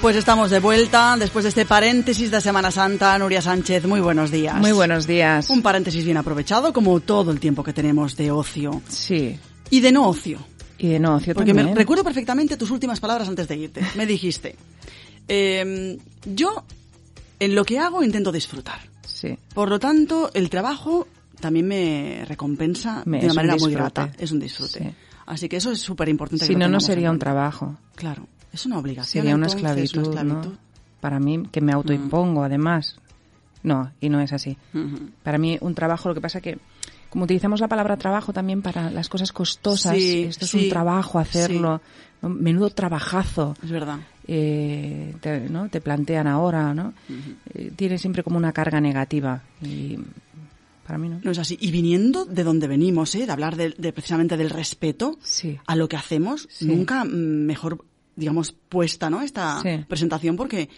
Pues estamos de vuelta después de este paréntesis de Semana Santa. Nuria Sánchez, muy buenos días. Muy buenos días. Un paréntesis bien aprovechado, como todo el tiempo que tenemos de ocio. Sí. Y de no ocio. Y de no ocio Porque también. me recuerdo perfectamente tus últimas palabras antes de irte. Me dijiste, eh, yo en lo que hago intento disfrutar. Sí. Por lo tanto, el trabajo también me recompensa Me- de una un manera muy disfrute. grata. Es un disfrute. Sí. Así que eso es súper importante. Si no, no sería un trabajo. Claro, es una obligación. Sería una entonces, esclavitud, una esclavitud. ¿no? Para mí, que me autoimpongo, además. No, y no es así. Para mí, un trabajo, lo que pasa que, como utilizamos la palabra trabajo también para las cosas costosas, Sí, esto es sí, un trabajo hacerlo, menudo trabajazo. Es verdad. eh, te, ¿no? te plantean ahora, ¿no? Eh, tiene siempre como una carga negativa y para mí no. No es así. Y viniendo de donde venimos, ¿eh? de hablar de, de precisamente del respeto a lo que hacemos, nunca mm, mejor, digamos, puesta ¿no? esta Sí. presentación porque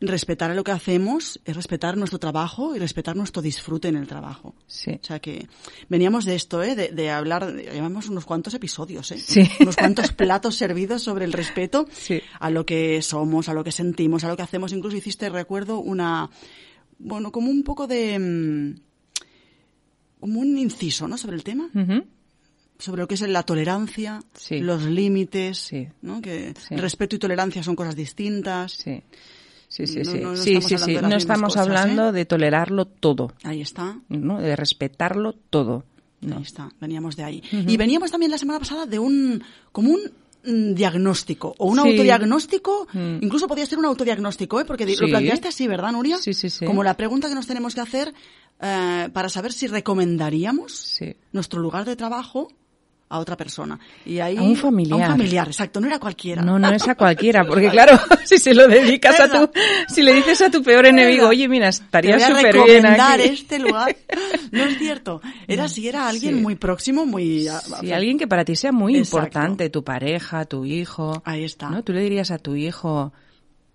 respetar lo que hacemos es respetar nuestro trabajo y respetar nuestro disfrute en el trabajo. Sí. O sea que veníamos de esto, ¿eh? de, de hablar, llevamos unos cuantos episodios, ¿eh? Sí. unos cuantos platos servidos sobre el respeto Sí. a lo que somos, a lo que sentimos, a lo que hacemos. Incluso hiciste, recuerdo, una, bueno, como un poco de, mm, como un inciso, ¿no? Sobre el tema, Ujú. Sobre lo que es la tolerancia, Sí. los límites, Sí. ¿no? Que Sí. respeto y tolerancia son cosas distintas. Sí. Sí, sí, No- sí. no- no sí, estamos sí, hablando sí. de las No mismas estamos cosas, hablando ¿eh? de tolerarlo todo, Ahí está. ¿no? De respetarlo todo. Ahí está, veníamos de ahí. Y veníamos también la semana pasada de un, como un mm, diagnóstico o un Sí. autodiagnóstico, Mm. incluso podía ser un autodiagnóstico, ¿eh? porque di- lo Sí. planteaste así, ¿verdad, Nuria? Sí, sí, sí. Como la pregunta que nos tenemos que hacer eh, para saber si recomendaríamos Sí. nuestro lugar de trabajo a otra persona. Y ahí, A un familiar. A un familiar, exacto, no era cualquiera. No, no es a cualquiera, porque claro, si se lo dedicas a tu, si le dices a tu peor enemigo, oye, mira, estaría súper bien aquí. este lugar. No es cierto. Era si era alguien Sí. muy próximo, muy... a- Sí, alguien que para ti sea muy Exacto. importante, tu pareja, tu hijo. Ahí está. ¿no? Tú le dirías a tu hijo,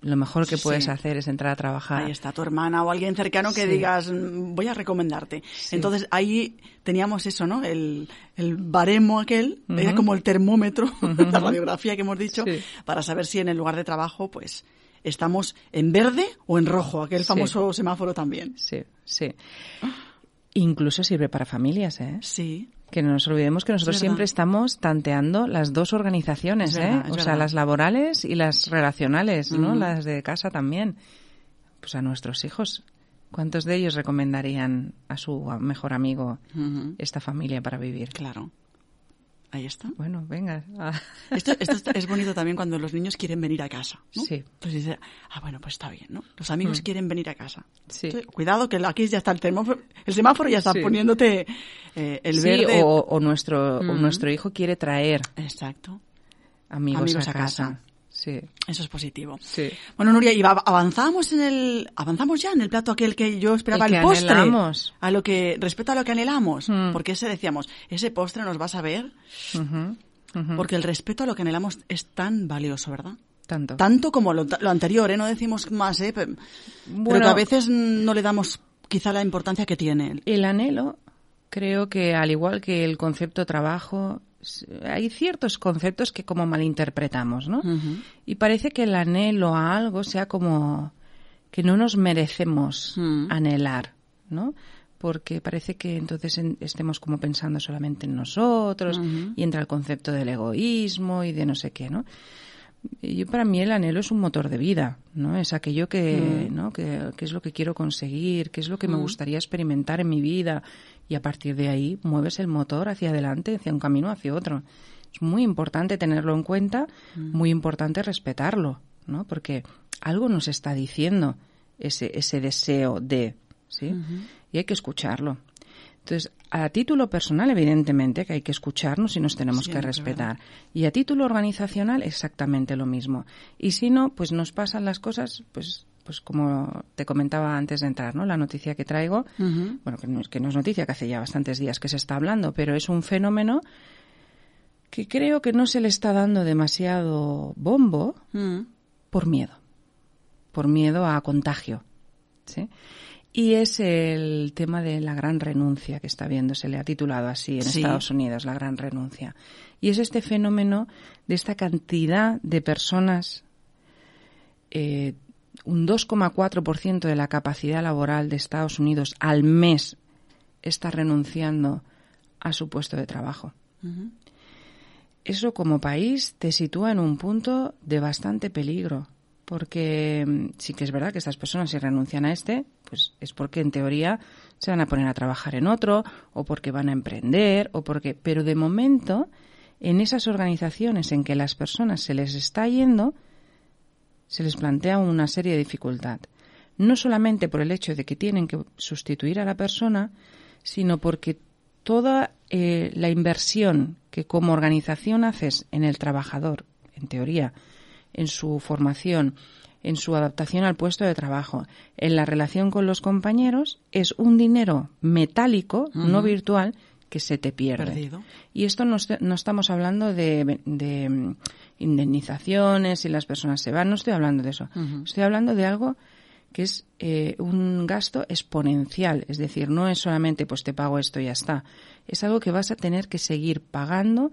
lo mejor que Sí. puedes hacer es entrar a trabajar. Ahí está tu hermana o alguien cercano que Sí. digas, "Mm, voy a recomendarte. Entonces ahí teníamos eso, ¿no? El, el baremo aquel, era como el termómetro, la radiografía que hemos dicho, para saber si en el lugar de trabajo, pues, estamos en verde o en rojo, aquel famoso semáforo también. Sí, sí. Incluso sirve para familias, ¿eh? Sí, Que no nos olvidemos que nosotros Es siempre estamos tanteando las dos organizaciones, Es ¿eh? verdad, o sea, las laborales y las relacionales, ¿no? Las de casa también. Pues a nuestros hijos. ¿Cuántos de ellos recomendarían a su mejor amigo esta familia para vivir? claro. Ahí está. Bueno, venga. ah. Esto, es bonito también cuando los niños quieren venir a casa. ¿no? Sí. Pues dice, ah, bueno, pues está bien, ¿no? Los amigos quieren venir a casa. Sí. Entonces, cuidado que aquí ya está el el semáforo ya está Sí. poniéndote eh, el Sí, verde. o, o nuestro, o Mm. nuestro hijo quiere traer Exacto. amigos, Amigos a, a casa. casa. Sí, Eso es positivo. sí. Bueno, Nuria, y va- avanzamos en el, avanzamos ya en el plato aquel que yo esperaba El el, que postre. anhelamos. A lo que, respecto a lo que anhelamos. Mm. Porque ese decíamos, ese postre nos va a saber, Ujú, ujú. porque el respeto a lo que anhelamos es tan valioso, ¿verdad? Tanto. Tanto como lo, lo anterior, ¿eh? No decimos más, ¿eh? Pe- Pero Bueno. que a veces no le damos quizá la importancia que tiene. El anhelo, creo que al igual que el concepto trabajo, hay ciertos conceptos que como malinterpretamos, ¿no? Y parece que el anhelo a algo sea como que no nos merecemos anhelar, ¿no? Porque parece que entonces en- estemos como pensando solamente en nosotros y entra el concepto del egoísmo y de no sé qué, ¿no? Y yo para mí el anhelo es un motor de vida, ¿no? Es aquello que. ¿no? Que, que es lo que quiero conseguir, que es lo que me gustaría experimentar en mi vida y a partir de ahí mueves el motor hacia adelante, hacia un camino, hacia otro. Es muy importante tenerlo en cuenta, Mm. muy importante respetarlo, ¿no? Porque algo nos está diciendo ese, ese deseo de, ¿sí? Y hay que escucharlo. Entonces, a título personal, evidentemente, que hay que escucharnos y nos tenemos que respetar. Y a título organizacional, exactamente lo mismo. Y si no, pues nos pasan las cosas, pues, pues como te comentaba antes de entrar, ¿no? La noticia que traigo, bueno, que no, es, que no es noticia, que hace ya bastantes días que se está hablando, pero es un fenómeno que creo que no se le está dando demasiado bombo Mm. por miedo, por miedo a contagio, ¿sí? Y es el tema de la gran renuncia que está viendo, se le ha titulado así en Sí. Estados Unidos, la gran renuncia. Y es este fenómeno de esta cantidad de personas eh, un 2,4% de la capacidad laboral de Estados Unidos al mes está renunciando a su puesto de trabajo. Eso como país te sitúa en un punto de bastante peligro, porque mm, sí que es verdad que estas personas si renuncian a este, pues es porque en teoría se van a poner a trabajar en otro o porque van a emprender o porque, pero de momento en esas organizaciones en que las personas se les está yendo, se les plantea una serie de dificultad. No solamente por el hecho de que tienen que sustituir a la persona, sino porque toda eh, la inversión que como organización haces en el trabajador, en teoría, en su formación, en su adaptación al puesto de trabajo, en la relación con los compañeros, es un dinero metálico, no virtual, que se te pierde. Y esto no, no estamos hablando de, de, mm, indemnizaciones y las personas se van, no estoy hablando de eso. Estoy hablando de algo que es eh, un gasto exponencial, es decir, no es solamente pues te pago esto y ya está, es algo que vas a tener que seguir pagando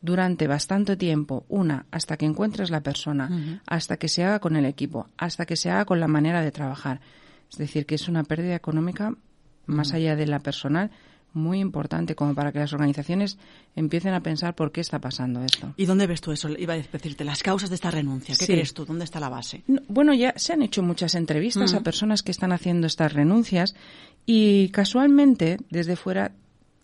durante bastante tiempo, una, hasta que encuentres la persona, hasta que se haga con el equipo, hasta que se haga con la manera de trabajar. Es decir, que es una pérdida económica más allá de la personal, muy importante como para que las organizaciones empiecen a pensar por qué está pasando esto. ¿Y dónde ves tú eso? Iba a decirte las causas de esta renuncia. ¿Qué crees tú? ¿Dónde está la base? bueno, ya se han hecho muchas entrevistas a personas que están haciendo estas renuncias y casualmente desde fuera,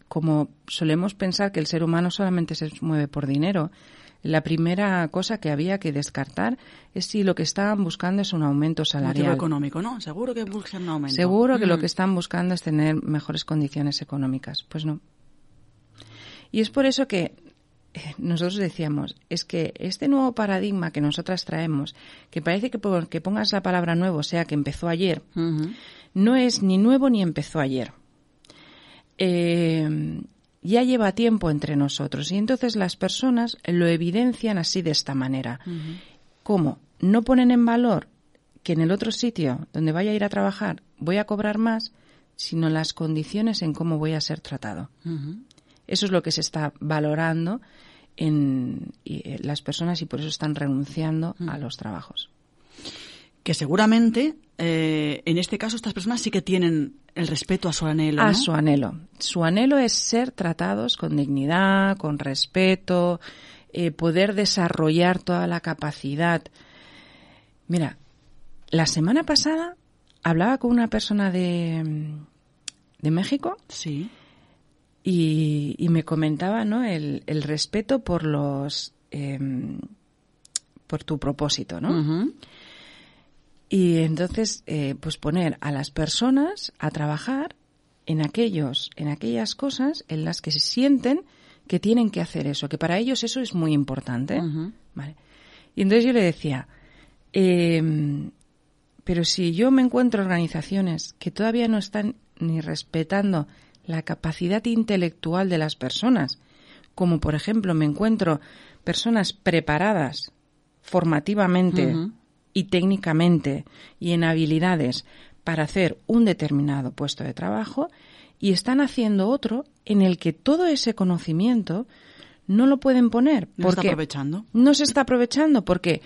como solemos pensar que el ser humano solamente se mueve por dinero, la primera cosa que había que descartar es si lo que estaban buscando es un aumento salarial. Motivo económico, ¿no? Seguro que buscan un aumento. Seguro que lo mm. que están buscando es tener mejores condiciones económicas. Pues no. Y es por eso que eh, nosotros decíamos, es que este nuevo paradigma que nosotras traemos, que parece que que pongas la palabra nuevo, o sea, que empezó ayer, no es ni nuevo ni empezó ayer. Eh, ya lleva tiempo entre nosotros y entonces las personas lo evidencian así de esta manera. ¿Cómo? No ponen en valor que en el otro sitio donde vaya a ir a trabajar voy a cobrar más, sino las condiciones en cómo voy a ser tratado. Eso es lo que se está valorando en eh, las personas y por eso están renunciando a los trabajos que seguramente eh, en este caso estas personas sí que tienen el respeto a su anhelo. A su anhelo. Su anhelo es ser tratados con dignidad, con respeto, eh, poder desarrollar toda la capacidad. Mira, la semana pasada hablaba con una persona de, de México. Sí. Y, me comentaba, ¿no? El, respeto por los, em, por tu propósito, ¿no? Y entonces, eh, pues poner a las personas a trabajar en aquellos, en aquellas cosas en las que se sienten que tienen que hacer eso, que para ellos eso es muy importante. Vale. Y entonces yo le decía, eh, pero si yo me encuentro organizaciones que todavía no están ni respetando la capacidad intelectual de las personas, como por ejemplo me encuentro personas preparadas formativamente y técnicamente y en habilidades para hacer un determinado puesto de trabajo y están haciendo otro en el que todo ese conocimiento no lo pueden poner no porque está aprovechando. no se está aprovechando porque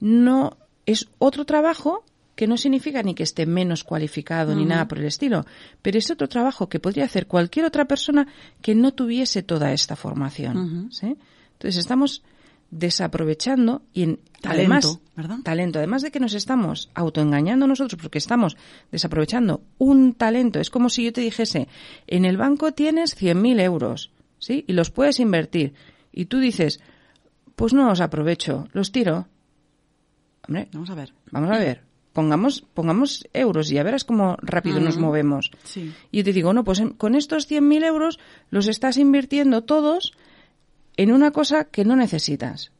no es otro trabajo que no significa ni que esté menos cualificado ni nada por el estilo, pero es otro trabajo que podría hacer cualquier otra persona que no tuviese toda esta formación. Entonces estamos desaprovechando y en, talento, además talento. Además de que nos estamos autoengañando nosotros porque estamos desaprovechando un talento es como si yo te dijese en el banco tienes 100.000 euros sí y los puedes invertir. Y tú dices pues no los aprovecho los tiro. Hombre vamos a ver. vamos a ver. Pongamos pongamos euros y ya verás cómo rápido nos movemos. Y yo te digo no pues con estos 100.000 euros los estás invirtiendo todos en una cosa que no necesitas.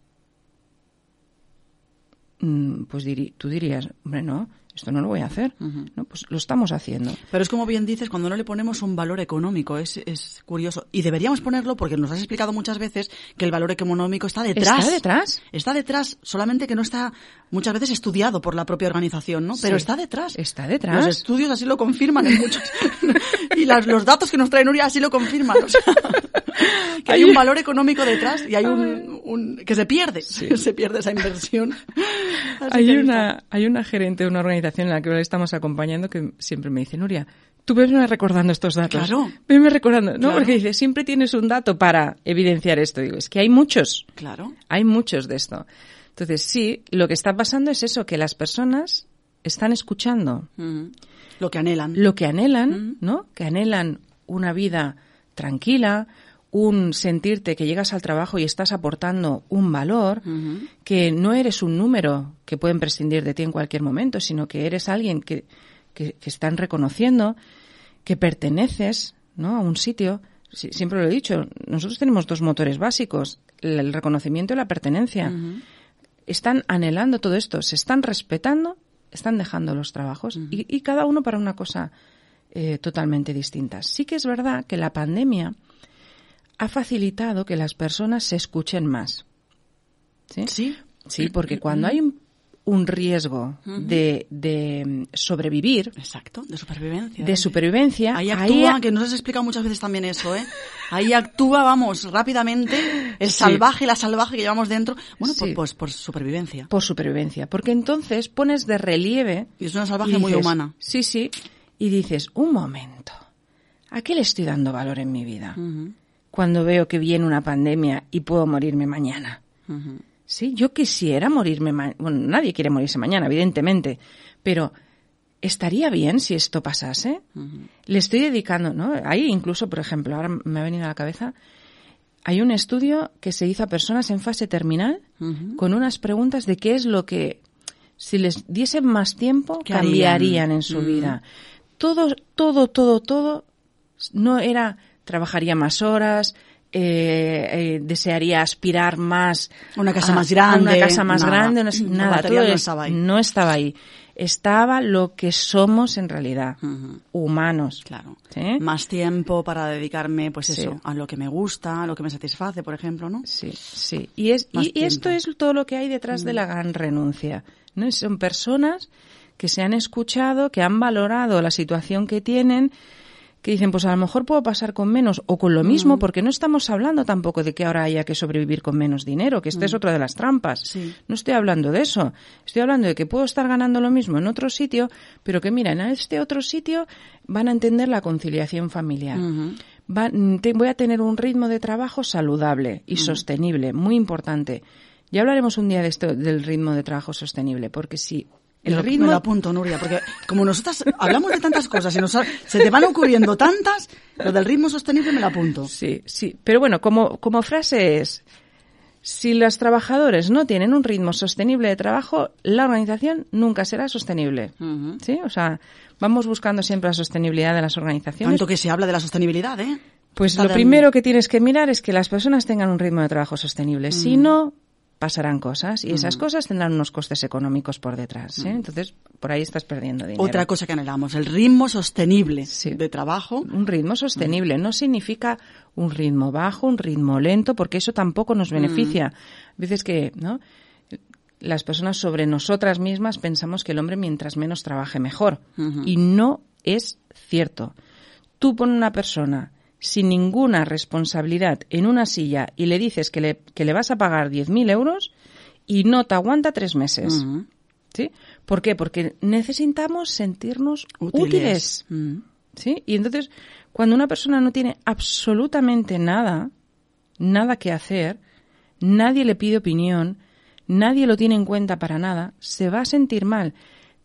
Mm, pues tú dirías, hombre, no, esto no lo voy a hacer. No, pues lo estamos haciendo. Pero es como bien dices, cuando no le ponemos un valor económico, es, es curioso. Y deberíamos ponerlo porque nos has explicado muchas veces que el valor económico está detrás. ¿Está detrás? Está detrás, solamente que no está muchas veces estudiado por la propia organización, ¿no? Pero está detrás. Está detrás. Los estudios así lo confirman en muchos. y los datos que nos trae Nuria así lo confirman. que hay un valor económico detrás y hay un, un, que se pierde, se pierde esa inversión. Hay una, hay una gerente de una organización en la que le estamos acompañando que siempre me dice, Nuria, tú me recordando estos datos. Claro. Veme recordando, ¿no? Porque dice, siempre tienes un dato para evidenciar esto. Digo, es que hay muchos. Claro. Hay muchos de esto. Entonces, sí, lo que está pasando es eso, que las personas están escuchando. Lo que anhelan. Lo que anhelan, ¿no? Que anhelan una vida tranquila, un sentirte que llegas al trabajo y estás aportando un valor, que no eres un número que pueden prescindir de ti en cualquier momento, sino que eres alguien que, que, están reconociendo, que perteneces ¿no? a un sitio. siempre lo he dicho, nosotros tenemos dos motores básicos, el reconocimiento y la pertenencia. Están anhelando todo esto, se están respetando, están dejando los trabajos y, cada uno para una cosa eh, totalmente distinta. Sí que es verdad que la pandemia ha facilitado que las personas se escuchen más. ¿Sí? Sí. Sí, porque cuando hay un, riesgo de, de, sobrevivir. Exacto, de supervivencia. De supervivencia. Ahí actúa, que nos has explicado muchas veces también eso, ¿eh? Ahí actúa, vamos, rápidamente el salvaje la salvaje que llevamos dentro. Bueno, pues por, supervivencia. Por supervivencia. Porque entonces pones de relieve. Y es una salvaje muy humana. Sí, sí. Y dices, un momento. ¿A qué le estoy dando valor en mi vida? Cuando veo que viene una pandemia y puedo morirme mañana. Sí, yo quisiera morirme mañana. Bueno, nadie quiere morirse mañana, evidentemente, pero ¿estaría bien si esto pasase? Le estoy dedicando, ¿no? Hay incluso, por ejemplo, ahora me ha venido a la cabeza, hay un estudio que se hizo a personas en fase terminal con unas preguntas de qué es lo que, si les diesen más tiempo, cambiarían en su vida. Todo, todo, todo, todo no era trabajaría más horas, eh, eh, desearía aspirar más una casa más grande, una casa más grande, nada, todo no estaba ahí. No estaba ahí. Estaba lo que somos en realidad, humanos. Claro. Más tiempo para dedicarme, pues eso, a lo que me gusta, a lo que me satisface, por ejemplo, ¿no? Sí, sí. Y es y, esto es todo lo que hay detrás de la gran renuncia. ¿no? Son personas que se han escuchado, que han valorado la situación que tienen que dicen, pues a lo mejor puedo pasar con menos o con lo mismo, mm. porque no estamos hablando tampoco de que ahora haya que sobrevivir con menos dinero, que esta es mm. otra de las trampas. No estoy hablando de eso. Estoy hablando de que puedo estar ganando lo mismo en otro sitio, pero que mira, en este otro sitio van a entender la conciliación familiar. voy a tener un ritmo de trabajo saludable y sostenible, muy importante. Ya hablaremos un día de esto, del ritmo de trabajo sostenible, porque si el ritmo... Me lo apunto, Nuria, porque como nosotras hablamos de tantas cosas y nos, se te van ocurriendo tantas, lo del ritmo sostenible me lo apunto. Sí, sí. Pero bueno, como, como frase es, si los trabajadores no tienen un ritmo sostenible de trabajo, la organización nunca será sostenible. ¿Sí? O sea, vamos buscando siempre la sostenibilidad de las organizaciones. Tanto que se habla de la sostenibilidad, ¿eh? Pues lo primero que tienes que mirar es que las personas tengan un ritmo de trabajo sostenible. Si no, pasarán cosas y esas cosas tendrán unos costes económicos por detrás. ¿eh? Entonces, por ahí estás perdiendo dinero. Otra cosa que anhelamos, el ritmo sostenible de trabajo. Un ritmo sostenible no significa un ritmo bajo, un ritmo lento, porque eso tampoco nos beneficia. A veces que, ¿no? Las personas sobre nosotras mismas pensamos que el hombre mientras menos trabaje mejor. Y no es cierto. Tú pones una persona sin ninguna responsabilidad en una silla y le dices que le, que le vas a pagar 10.000 euros y no te aguanta tres meses. ¿Sí? ¿Por qué? Porque necesitamos sentirnos útiles. ¿Sí? Y entonces, cuando una persona no tiene absolutamente nada, nada que hacer, nadie le pide opinión, nadie lo tiene en cuenta para nada, se va a sentir mal.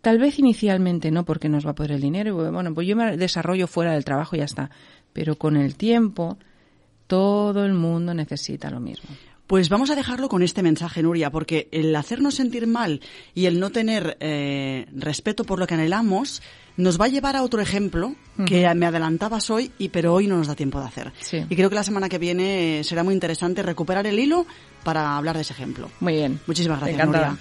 Tal vez inicialmente no, porque nos va a poder el dinero y bueno, pues yo me desarrollo fuera del trabajo y ya está pero con el tiempo todo el mundo necesita lo mismo. Pues vamos a dejarlo con este mensaje, Nuria, porque el hacernos sentir mal y el no tener eh, respeto por lo que anhelamos nos va a llevar a otro ejemplo que me adelantabas hoy, y pero hoy no nos da tiempo de hacer. Y creo que la semana que viene será muy interesante recuperar el hilo para hablar de ese ejemplo. Muy bien. Muchísimas gracias, Nuria.